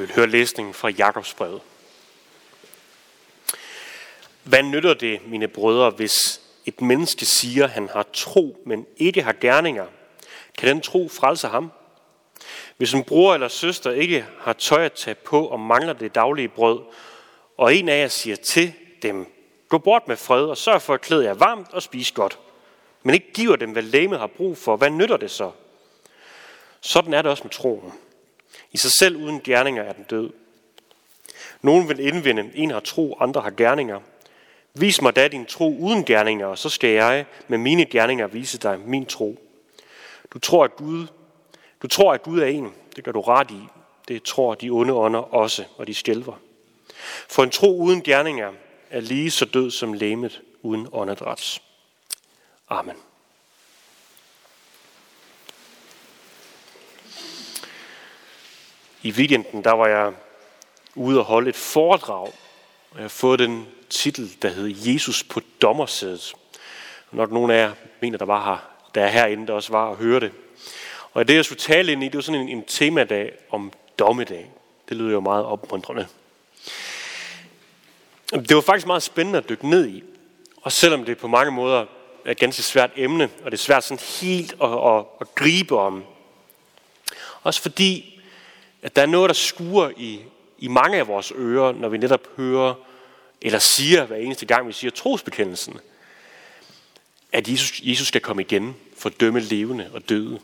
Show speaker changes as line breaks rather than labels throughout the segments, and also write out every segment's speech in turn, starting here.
Vi vil høre læsningen fra Jakobsbrevet. Hvad nytter det, mine brødre, hvis et menneske siger, at han har tro, men ikke har gerninger? Kan den tro frelse ham? Hvis en bror eller søster ikke har tøj at tage på og mangler det daglige brød, og en af jer siger til dem, gå bort med fred og sørg for at klæde jer varmt og spise godt, men ikke giver dem, hvad lægemet har brug for, hvad nytter det så? Sådan er det også med troen. I sig selv uden gerninger er den død. Nogen vil indvende, en har tro, andre har gerninger. Vis mig da din tro uden gerninger, og så skal jeg med mine gerninger vise dig min tro. Du tror, at Gud, du tror, at Gud er en. Det gør du ret i. Det tror de onde ånder også, og de skælver. For en tro uden gerninger er lige så død som læmet uden åndedræts. Amen. I weekenden der var jeg ude og holde et foredrag, og jeg har fået den titel, der hedder Jesus på dommersædet. Nok nogen af jer mener, der var her, der er herinde, der også var og høre det. Og det, jeg skulle tale ind i, det var sådan en, en temadag om dommedag. Det lyder jo meget opmuntrende. Det var faktisk meget spændende at dykke ned i. Og selvom det på mange måder er et ganske svært emne, og det er svært sådan helt at, at, at gribe om. Også fordi, at der er noget, der skuer i, i mange af vores ører, når vi netop hører eller siger hver eneste gang, vi siger trosbekendelsen, at Jesus, Jesus skal komme igen for at dømme levende og døde.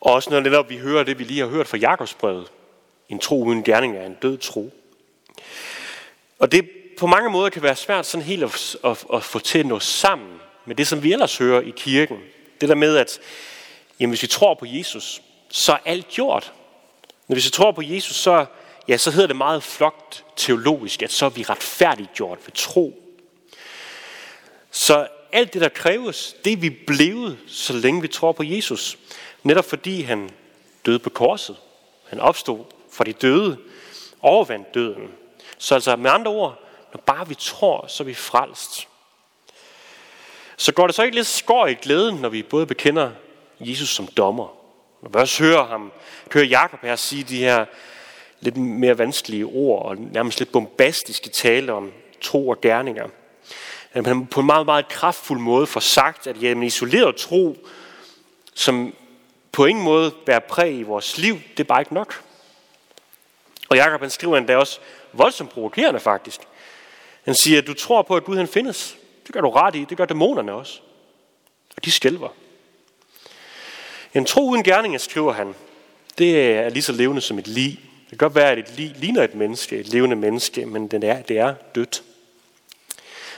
Og også når netop vi hører det, vi lige har hørt fra Jakobsbrevet, en tro uden gerning er en død tro. Og det på mange måder kan være svært sådan helt at, at, at få til at nå sammen med det, som vi ellers hører i kirken. Det der med, at jamen, hvis vi tror på Jesus, så er alt gjort. Når vi så tror på Jesus, så, ja, så hedder det meget flokt teologisk, at så er vi retfærdigt gjort ved tro. Så alt det, der kræves, det er vi blevet, så længe vi tror på Jesus. Netop fordi han døde på korset. Han opstod fra de døde, overvandt døden. Så altså med andre ord, når bare vi tror, så er vi frelst. Så går det så ikke lidt skår i glæden, når vi både bekender Jesus som dommer. Når vi også hører ham, hører Jakob her sige de her lidt mere vanskelige ord, og nærmest lidt bombastiske tale om tro og gerninger. Han på en meget, meget kraftfuld måde får sagt, at jamen, isoleret tro, som på ingen måde bærer præg i vores liv, det er bare ikke nok. Og Jakob han skriver endda også voldsomt provokerende faktisk. Han siger, at du tror på, at Gud han findes. Det gør du ret i. Det gør dæmonerne også. Og de skælver. En tro uden gerninger, skriver han, det er lige så levende som et lig. Det kan godt være, at et lig ligner et menneske, et levende menneske, men det er, det er dødt.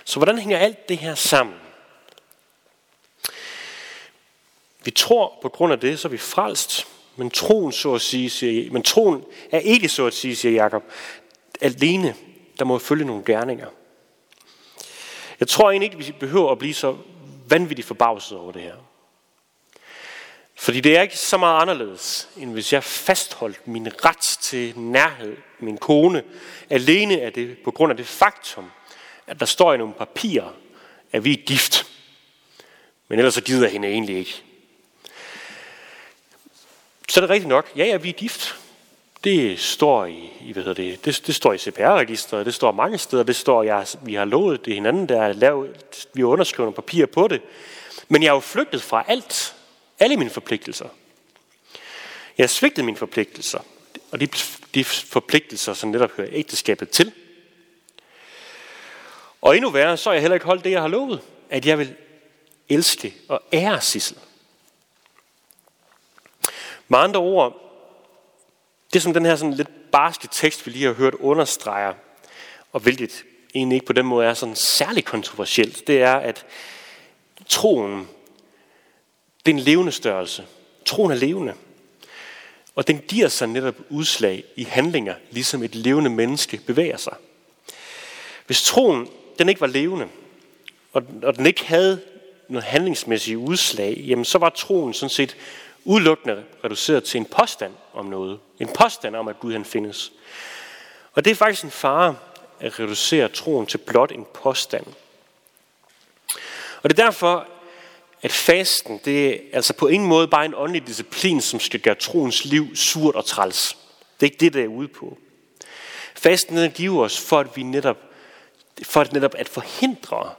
Så hvordan hænger alt det her sammen? Vi tror på grund af det, så er vi frelst. Men troen, så at sige, siger, men troen er ikke så at sige, siger Jakob, alene. Der må følge nogle gerninger. Jeg tror egentlig ikke, vi behøver at blive så vanvittigt forbavset over det her. Fordi det er ikke så meget anderledes, end hvis jeg fastholdt min ret til nærhed, min kone, alene er det på grund af det faktum, at der står i nogle papirer, at vi er gift. Men ellers så gider jeg hende egentlig ikke. Så er det rigtigt nok. Ja, ja, vi er gift. Det står i, i hvad hedder det, det, det står i CPR-registeret, det står mange steder, det står, jeg, vi har lovet det hinanden, der er lavet, vi har underskrevet nogle papirer på det. Men jeg er jo flygtet fra alt, alle mine forpligtelser. Jeg svigtede mine forpligtelser, og de, de forpligtelser, som netop hører ægteskabet til. Og endnu værre, så har jeg heller ikke holdt det, jeg har lovet, at jeg vil elske og ære Sissel. Med andre ord, det som den her sådan lidt barske tekst, vi lige har hørt, understreger, og hvilket egentlig ikke på den måde er sådan særlig kontroversielt, det er, at troen, det er en levende størrelse. Troen er levende. Og den giver sig netop udslag i handlinger, ligesom et levende menneske bevæger sig. Hvis troen den ikke var levende, og, og den ikke havde noget handlingsmæssigt udslag, jamen så var troen sådan set udelukkende reduceret til en påstand om noget. En påstand om, at Gud han findes. Og det er faktisk en fare at reducere troen til blot en påstand. Og det er derfor, at fasten, det er altså på ingen måde bare en åndelig disciplin, som skal gøre troens liv surt og træls. Det er ikke det, der er ude på. Fasten den giver os for, at vi netop, for at netop at forhindre,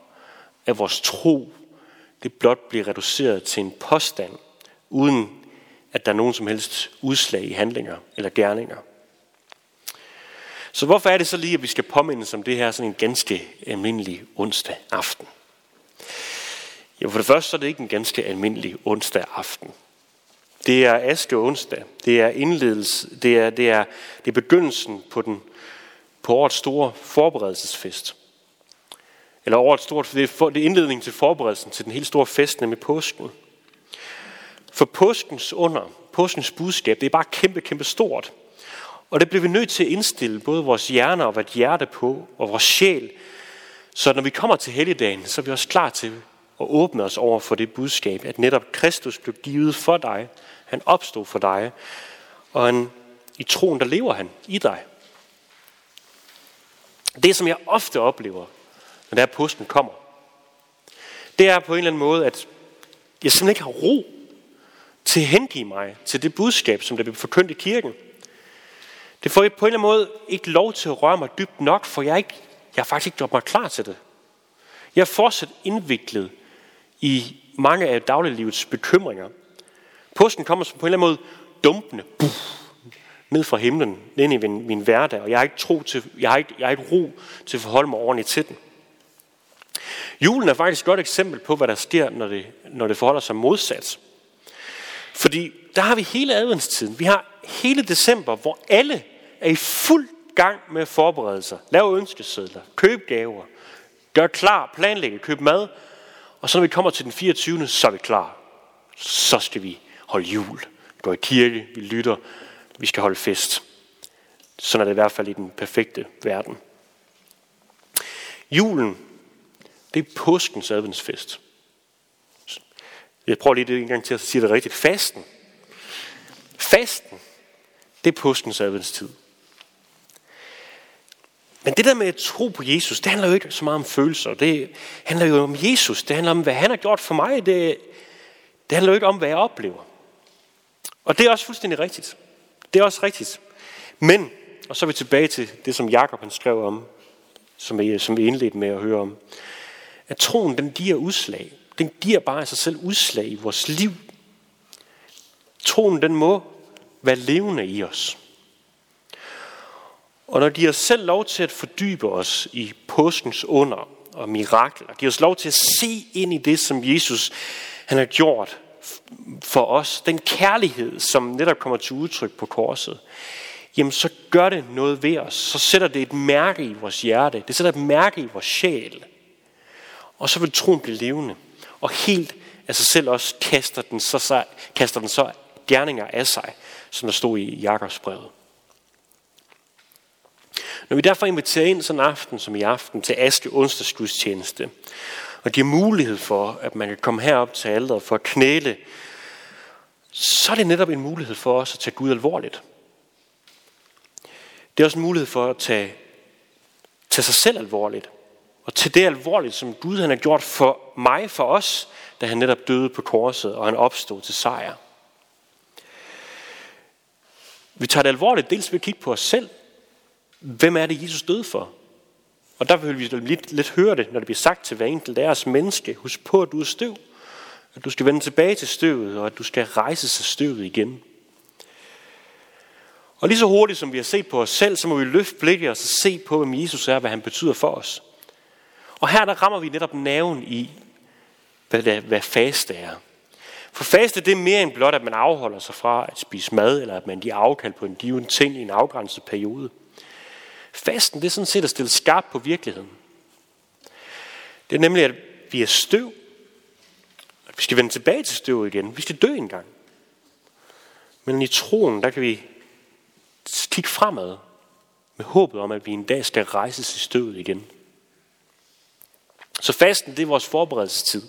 at vores tro det blot bliver reduceret til en påstand, uden at der er nogen som helst udslag i handlinger eller gerninger. Så hvorfor er det så lige, at vi skal påmindes om det her sådan en ganske almindelig onsdag aften? Jo, for det første så er det ikke en ganske almindelig onsdag aften. Det er aske onsdag. Det er indledelse. Det er, det er, det er begyndelsen på, den, på årets store forberedelsesfest. Eller årets store, det er, for, det er indledning til forberedelsen til den helt store fest, nemlig påsken. For påskens under, påskens budskab, det er bare kæmpe, kæmpe stort. Og det bliver vi nødt til at indstille både vores hjerner og vores hjerte på, og vores sjæl, så når vi kommer til helligdagen, så er vi også klar til og åbne os over for det budskab, at netop Kristus blev givet for dig. Han opstod for dig, og han, i troen, der lever han i dig. Det, som jeg ofte oplever, når der påsken kommer, det er på en eller anden måde, at jeg simpelthen ikke har ro til at hengive mig til det budskab, som der bliver forkyndt i kirken. Det får jeg på en eller anden måde ikke lov til at røre mig dybt nok, for jeg, ikke, jeg har faktisk ikke gjort mig klar til det. Jeg er fortsat indviklet i mange af dagliglivets bekymringer. Påsken kommer på en eller anden måde dumpende buff, ned fra himlen, ned i min, min hverdag, og jeg har ikke tro til, jeg har ikke, jeg har ikke ro til at forholde mig ordentligt til den. Julen er faktisk et godt eksempel på, hvad der sker, når det, når det forholder sig modsat. Fordi der har vi hele adventstiden. Vi har hele december, hvor alle er i fuld gang med at forberede sig. Lave ønskesedler, køb gaver, gør klar, planlægge, køb mad. Og så når vi kommer til den 24. så er vi klar. Så skal vi holde jul, gå i kirke, vi lytter, vi skal holde fest. Sådan er det i hvert fald i den perfekte verden. Julen, det er påskens adventsfest. Jeg prøver lige det en gang til at sige det rigtigt. Fasten. Fasten, det er påskens adventstid. Men det der med at tro på Jesus, det handler jo ikke så meget om følelser. Det handler jo om Jesus. Det handler om, hvad han har gjort for mig. Det, det handler jo ikke om, hvad jeg oplever. Og det er også fuldstændig rigtigt. Det er også rigtigt. Men, og så er vi tilbage til det, som Jakob han skrev om, som vi, som vi indledte med at høre om, at troen, den giver udslag. Den giver bare af sig selv udslag i vores liv. Troen, den må være levende i os. Og når de giver os selv lov til at fordybe os i påskens under og mirakler, giver os lov til at se ind i det, som Jesus han har gjort for os, den kærlighed, som netop kommer til udtryk på korset, jamen så gør det noget ved os. Så sætter det et mærke i vores hjerte. Det sætter et mærke i vores sjæl. Og så vil troen blive levende. Og helt af sig selv også kaster den så, kaster den så gerninger af sig, som der stod i Jakobs brevet. Når vi derfor inviterer ind sådan en aften som i aften til Aske onsdagsgudstjeneste, og giver mulighed for, at man kan komme herop til alderet for at knæle, så er det netop en mulighed for os at tage Gud alvorligt. Det er også en mulighed for at tage, tage sig selv alvorligt. Og til det alvorligt, som Gud han har gjort for mig, for os, da han netop døde på korset, og han opstod til sejr. Vi tager det alvorligt, dels ved at kigge på os selv, Hvem er det, Jesus døde for? Og der vil vi lidt, lidt høre det, når det bliver sagt til hver enkelt deres menneske. Husk på, at du er støv. At du skal vende tilbage til støvet, og at du skal rejse sig støvet igen. Og lige så hurtigt som vi har set på os selv, så må vi løfte blikket og så se på, hvem Jesus er, hvad han betyder for os. Og her der rammer vi netop naven i, hvad, det, hvad faste er. For faste det er mere end blot, at man afholder sig fra at spise mad, eller at man giver afkald på en given ting i en afgrænset periode. Fasten, det er sådan set at stille skarp på virkeligheden. Det er nemlig, at vi er støv. At vi skal vende tilbage til støv igen. Vi skal dø engang. Men i troen, der kan vi kigge fremad med håbet om, at vi en dag skal rejses i støvet igen. Så fasten, det er vores forberedelsestid.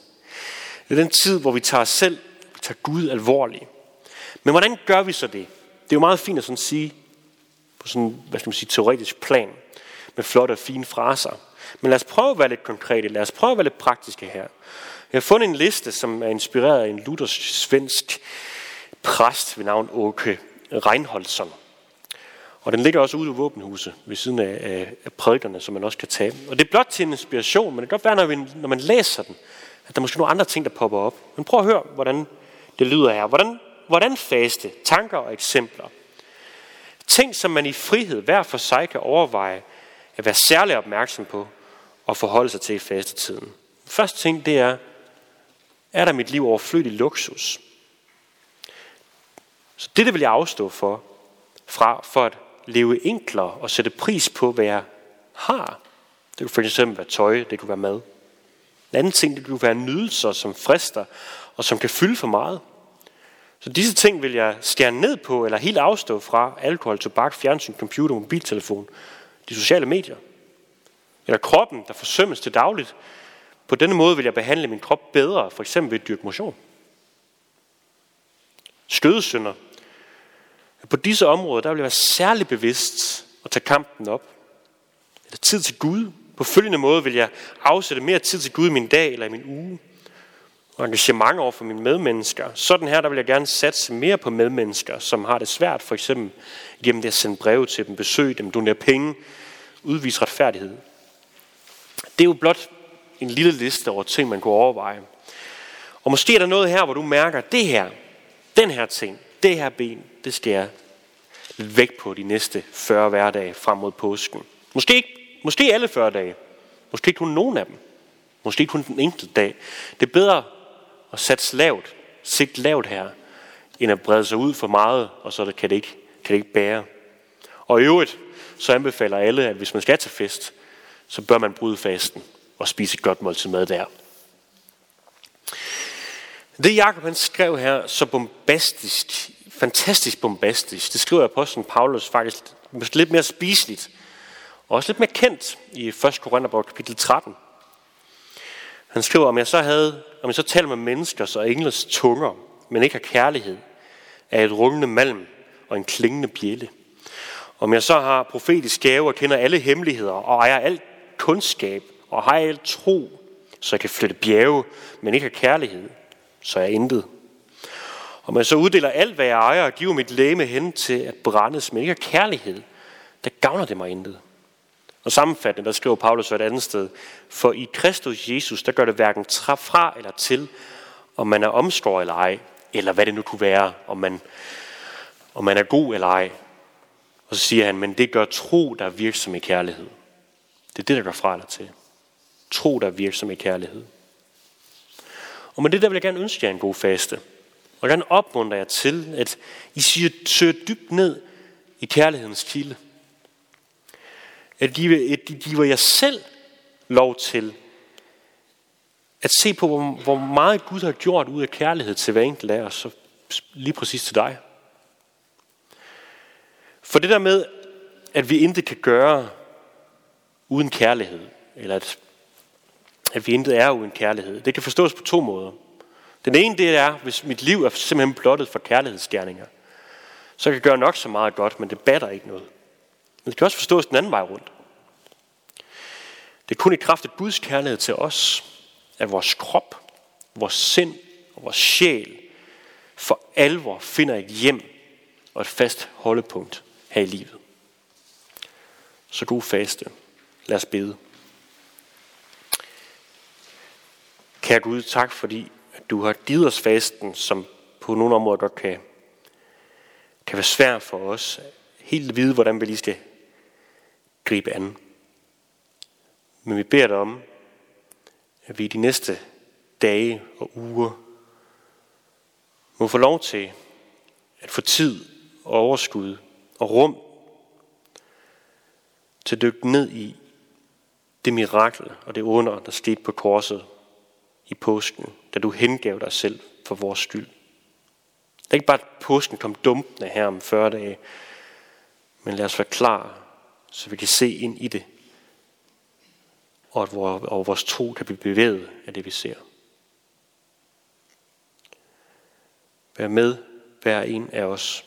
Det er den tid, hvor vi tager os selv, vi tager Gud alvorligt. Men hvordan gør vi så det? Det er jo meget fint at sådan sige, på sådan, hvad skal man sige, teoretisk plan, med flotte og fine fraser. Men lad os prøve at være lidt konkrete, lad os prøve at være lidt praktiske her. Jeg har fundet en liste, som er inspireret af en luthersk svensk præst ved navn Åke Reinholdsson. Og den ligger også ude i våbenhuset ved siden af, af prædikerne, som man også kan tage. Og det er blot til en inspiration, men det kan godt være, når, vi, når man læser den, at der er måske nogle andre ting, der popper op. Men prøv at høre, hvordan det lyder her. Hvordan, hvordan faste? Tanker og eksempler. Ting, som man i frihed hver for sig kan overveje at være særlig opmærksom på og forholde sig til i fastetiden. Første ting, det er, er der mit liv overflødig luksus? Så det, det vil jeg afstå for, fra, for at leve enklere og sætte pris på, hvad jeg har. Det kunne for eksempel være tøj, det kunne være mad. En anden ting, det kunne være nydelser, som frister og som kan fylde for meget. Så disse ting vil jeg skære ned på, eller helt afstå fra alkohol, tobak, fjernsyn, computer, mobiltelefon, de sociale medier. Eller kroppen, der forsømmes til dagligt. På denne måde vil jeg behandle min krop bedre, for eksempel ved at dyrke motion. Skødesynder. På disse områder, der vil jeg være særlig bevidst og tage kampen op. Eller tid til Gud. På følgende måde vil jeg afsætte mere tid til Gud i min dag eller i min uge og engagement over for mine medmennesker. Sådan her, der vil jeg gerne satse mere på medmennesker, som har det svært, for eksempel gennem det at sende breve til dem, besøge dem, donere penge, udvise retfærdighed. Det er jo blot en lille liste over ting, man kunne overveje. Og måske er der noget her, hvor du mærker, det her, den her ting, det her ben, det skal jeg væk på de næste 40 hverdage frem mod påsken. Måske, ikke, måske alle 40 dage. Måske kun nogen af dem. Måske kun den enkelte dag. Det er bedre og sats lavt, sigt lavt her, end at brede sig ud for meget, og så kan det ikke, kan det ikke bære. Og i øvrigt, så anbefaler alle, at hvis man skal til fest, så bør man bryde fasten og spise et godt måltid mad der. Det Jakob han skrev her så bombastisk, fantastisk bombastisk, det skriver apostlen Paulus faktisk lidt mere spiseligt, og også lidt mere kendt i 1. Korintherbrev kapitel 13. Han skriver, om jeg så havde, om jeg så taler med menneskers og engles tunger, men ikke har kærlighed, er et rungende malm og en klingende bjælle. Om jeg så har profetisk gave og kender alle hemmeligheder og ejer alt kundskab og har alt tro, så jeg kan flytte bjerge, men ikke har kærlighed, så er jeg intet. Om jeg så uddeler alt, hvad jeg ejer og giver mit læme hen til at brændes, men ikke har kærlighed, der gavner det mig intet. Og sammenfattende, der skriver Paulus et andet sted, for i Kristus Jesus, der gør det hverken fra eller til, om man er omskåret eller ej, eller hvad det nu kunne være, om man, om man er god eller ej. Og så siger han, men det gør tro, der er virksom i kærlighed. Det er det, der gør fra eller til. Tro, der er virksom i kærlighed. Og med det der vil jeg gerne ønske jer en god faste. Og gerne opmuntre jer til, at I søger dybt ned i kærlighedens kilde. At give, at de giver jer selv lov til at se på, hvor, hvor meget Gud har gjort ud af kærlighed til hver enkelt af os, så lige præcis til dig. For det der med, at vi intet kan gøre uden kærlighed, eller at, at vi intet er uden kærlighed, det kan forstås på to måder. Den ene det er, hvis mit liv er simpelthen blottet for kærlighedsgerninger, så kan jeg gøre nok så meget godt, men det batter ikke noget. Men det kan også forstås den anden vej rundt. Det er kun i kraft af Guds kærlighed til os, at vores krop, vores sind og vores sjæl for alvor finder et hjem og et fast holdepunkt her i livet. Så god faste. Lad os bede. Kære Gud, tak fordi du har givet os fasten, som på nogle områder godt kan, kan være svært for os. Helt at vide, hvordan vi lige skal gribe an. Men vi beder dig om, at vi i de næste dage og uger må få lov til at få tid og overskud og rum til at dykke ned i det mirakel og det under, der skete på korset i påsken, da du hengav dig selv for vores skyld. Det er ikke bare, at påsken kom dumpende her om 40 dage, men lad os være klar, så vi kan se ind i det, og at vores tro kan blive bevæget af det, vi ser. Vær med hver en af os,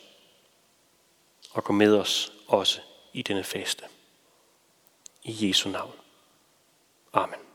og gå med os også i denne faste. I Jesu navn. Amen.